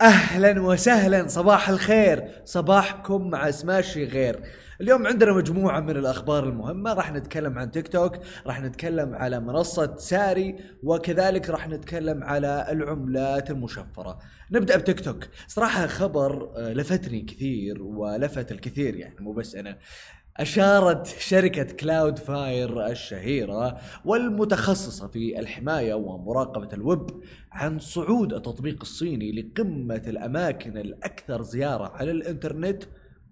أهلا وسهلا صباح الخير. صباحكم مع سماشي غير. اليوم عندنا مجموعة من الأخبار المهمة. راح نتكلم عن تيك توك راح نتكلم على منصة ساري وكذلك راح نتكلم على العملات المشفرة. نبدأ بتيك توك. صراحة خبر آه، لفتني كثير ولفت الكثير يعني مو بس أنا. أشارت شركة كلاود فاير الشهيرة والمتخصصة في الحماية ومراقبة الويب عن صعود التطبيق الصيني لقمة الأماكن الأكثر زيارة على الإنترنت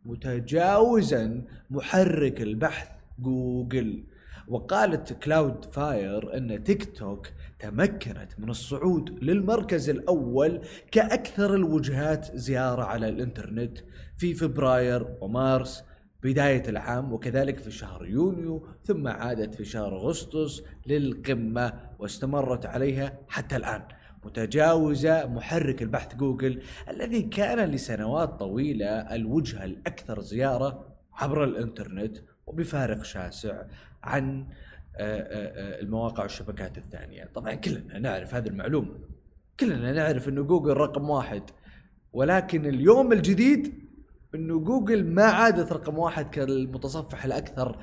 متجاوزا محرك البحث جوجل. وقالت كلاود فاير إن تيك توك تمكنت من الصعود للمركز الأول كأكثر الوجهات زيارة على الإنترنت في فبراير ومارس بداية العام وكذلك في شهر يونيو ثم عادت في شهر أغسطس للقمة واستمرت عليها حتى الآن. متجاوزة محرك البحث جوجل الذي كان لسنوات طويلة الوجهة الأكثر زيارة عبر الإنترنت وبفارق شاسع عن آه، آه، آه، المواقع والشبكات الثانية. طبعا كلنا نعرف هذه المعلومة. كلنا نعرف أنه جوجل رقم واحد. ولكن اليوم الجديد انه جوجل ما عادت رقم واحد كالمتصفح الأكثر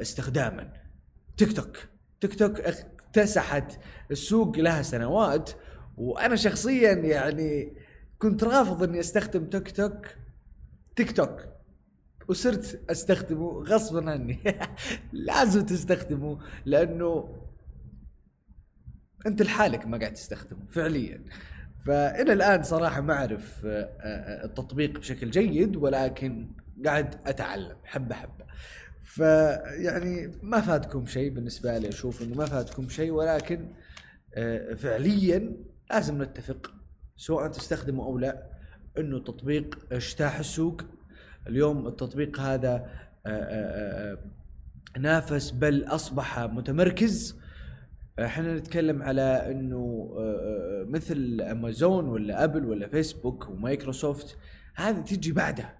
استخداما. تيك توك. تيك توك اكتسحت السوق لها سنوات وأنا شخصيا يعني كنت رافض إني أستخدم تيك توك تيك توك. وصرت أستخدمه غصبا عني. لازم تستخدمه لأنه أنت لحالك ما قاعد تستخدمه فعليا. فإلى الآن صراحة ما أعرف آه، آه، التطبيق بشكل جيد ولكن قاعد أتعلم حبة حبة. فيعني ما فاتكم شيء بالنسبة لي أشوف إنه ما فاتكم شيء ولكن آه، فعليا لازم نتفق سواء تستخدمه أو لا إنه التطبيق اجتاح السوق. اليوم التطبيق هذا نافس بل أصبح متمركز. إحنا نتكلم على إنه آه، آه، مثل امازون ولا ابل ولا فيسبوك ومايكروسوفت هذه تجي بعدها.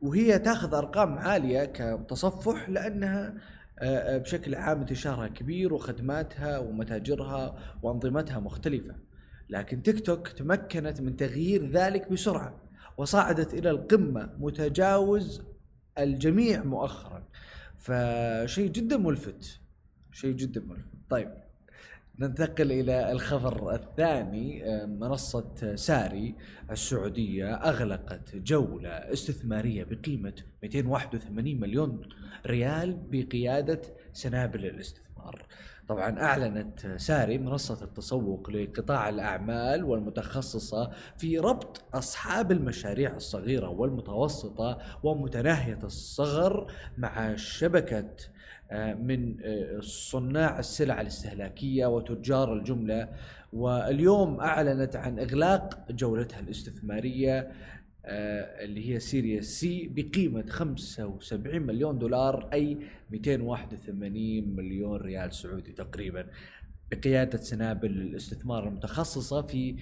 وهي تاخذ أرقام عالية كتصفح لأنها آه، بشكل عام انتشارها كبير وخدماتها ومتاجرها وأنظمتها مختلفة. لكن تيك توك تمكنت من تغيير ذلك بسرعة وصعدت إلى القمة متجاوز الجميع مؤخرا. فشيء جدا ملفت. شيء جدا ملفت طيب ننتقل إلى الخبر الثاني منصة ساري السعودية أغلقت جولة استثمارية بقيمة 281 مليون ريال بقيادة سنابل الاستثمار. طبعا أعلنت ساري منصة التسوق لقطاع الأعمال والمتخصصة في ربط أصحاب المشاريع الصغيرة والمتوسطة ومتناهية الصغر مع شبكة آه، من آه، صناع السلع الاستهلاكية وتجار الجملة. واليوم أعلنت عن إغلاق جولتها الاستثمارية آه، اللي هي Series C بقيمة 75 مليون دولار أي 281 مليون ريال سعودي تقريبا. بقيادة سنابل الاستثمار المتخصصة في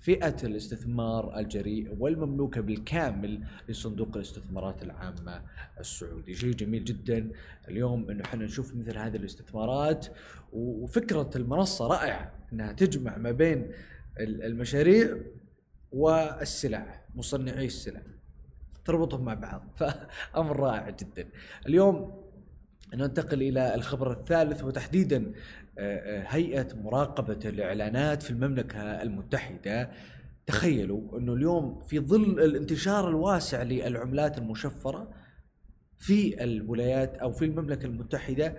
فئة الاستثمار الجريء والمملوكة بالكامل لصندوق الاستثمارات العامة السعودي. شيء جميل جدا. اليوم إنه إحنا نشوف مثل هذه الاستثمارات وفكرة المنصة رائعة إنها تجمع ما بين المشاريع والسلع مصنعي السلع. تربطهم مع بعض فأمر رائع جدا. اليوم ننتقل إلى الخبر الثالث وتحديدا آه، آه، هيئة مراقبة الإعلانات في المملكة المتحدة. تخيلوا أنه اليوم في ظل الانتشار الواسع للعملات المشفرة في الولايات أو في المملكة المتحدة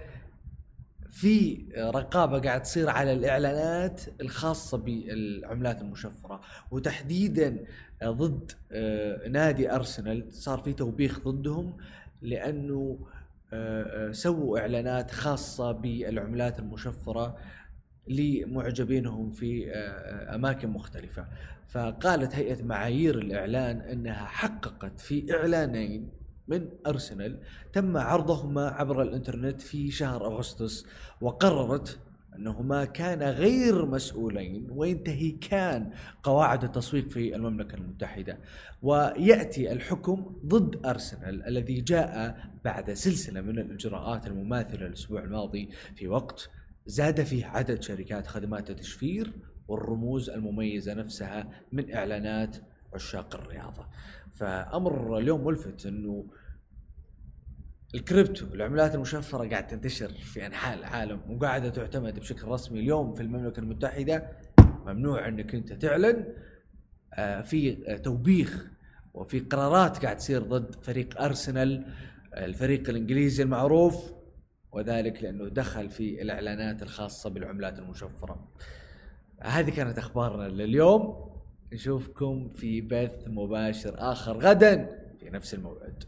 في رقابة قاعد تصير على الإعلانات الخاصة بالعملات المشفرة وتحديدا ضد آه، نادي أرسنال. صار في توبيخ ضدهم لأنه آه، آه، سووا إعلانات خاصة بالعملات المشفرة لمعجبينهم في أماكن مختلفة. فقالت هيئة معايير الإعلان إنها حققت في إعلانين من أرسنال تم عرضهما عبر الإنترنت في شهر أغسطس وقررت أنهما كان غير مسؤولين وينتهكان قواعد التسويق في المملكة المتحدة. ويأتي الحكم ضد أرسنال الذي جاء بعد سلسلة من الإجراءات المماثلة الأسبوع الماضي. في وقت زاد فيه عدد شركات خدمات التشفير والرموز المميزة نفسها من إعلانات عشاق الرياضة. فأمر اليوم ملفت أنه الكريبتو العملات المشفرة قاعد تنتشر في أنحاء العالم وقاعدة تعتمد بشكل رسمي اليوم في المملكة المتحدة ممنوع إنك أنت تعلن آه، في توبيخ وفي قرارات قاعد تصير ضد فريق أرسنال الفريق الإنجليزي المعروف وذلك لأنه دخل في الإعلانات الخاصة بالعملات المشفرة. هذه كانت أخبارنا لليوم نشوفكم في بث مباشر آخر غدا في نفس الموعد.